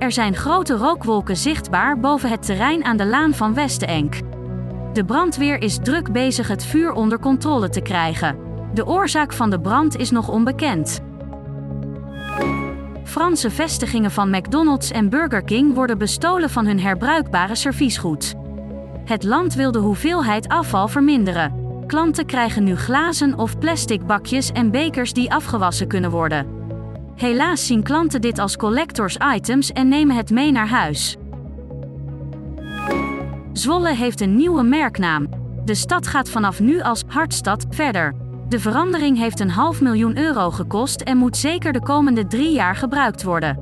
Er zijn grote rookwolken zichtbaar boven het terrein aan de laan van Westenenk. De brandweer is druk bezig het vuur onder controle te krijgen. De oorzaak van de brand is nog onbekend. Franse vestigingen van McDonald's en Burger King worden bestolen van hun herbruikbare serviesgoed. Het land wil de hoeveelheid afval verminderen. Klanten krijgen nu glazen of plastic bakjes en bekers die afgewassen kunnen worden. Helaas zien klanten dit als collectors items en nemen het mee naar huis. Zwolle heeft een nieuwe merknaam. De stad gaat vanaf nu als Hartstad verder. De verandering heeft een half miljoen euro gekost en moet zeker de komende drie jaar gebruikt worden.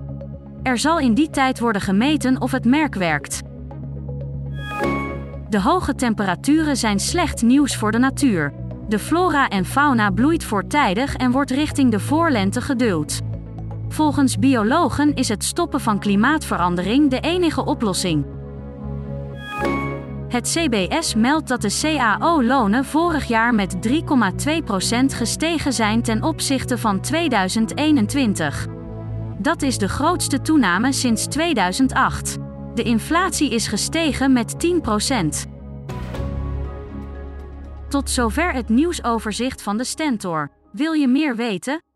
Er zal in die tijd worden gemeten of het merk werkt. De hoge temperaturen zijn slecht nieuws voor de natuur. De flora en fauna bloeit voortijdig en wordt richting de voorlente geduwd. Volgens biologen is het stoppen van klimaatverandering de enige oplossing. Het CBS meldt dat de CAO-lonen vorig jaar met 3,2% gestegen zijn ten opzichte van 2021. Dat is de grootste toename sinds 2008. De inflatie is gestegen met 10%. Tot zover het nieuwsoverzicht van de Stentor. Wil je meer weten?